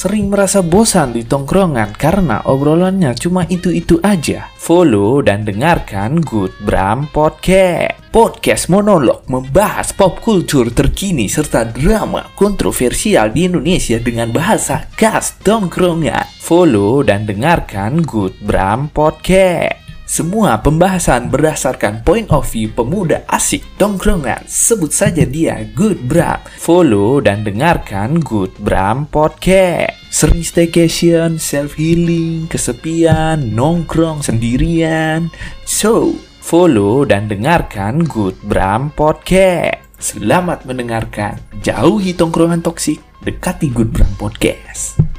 Sering merasa bosan di tongkrongan karena obrolannya cuma itu-itu aja? Follow dan dengarkan Good Bram Podcast. Podcast monolog membahas pop culture terkini serta drama kontroversial di Indonesia dengan bahasa khas tongkrongan. Follow dan dengarkan Good Bram Podcast. Semua pembahasan berdasarkan point of view pemuda asik tongkrongan. Sebut saja dia Good Bram. Follow dan dengarkan Good Bram Podcast. Sering staycation, self healing, kesepian, nongkrong sendirian. So, follow dan dengarkan Good Bram Podcast. Selamat mendengarkan. Jauhi tongkrongan toksik, dekati Good Bram Podcast.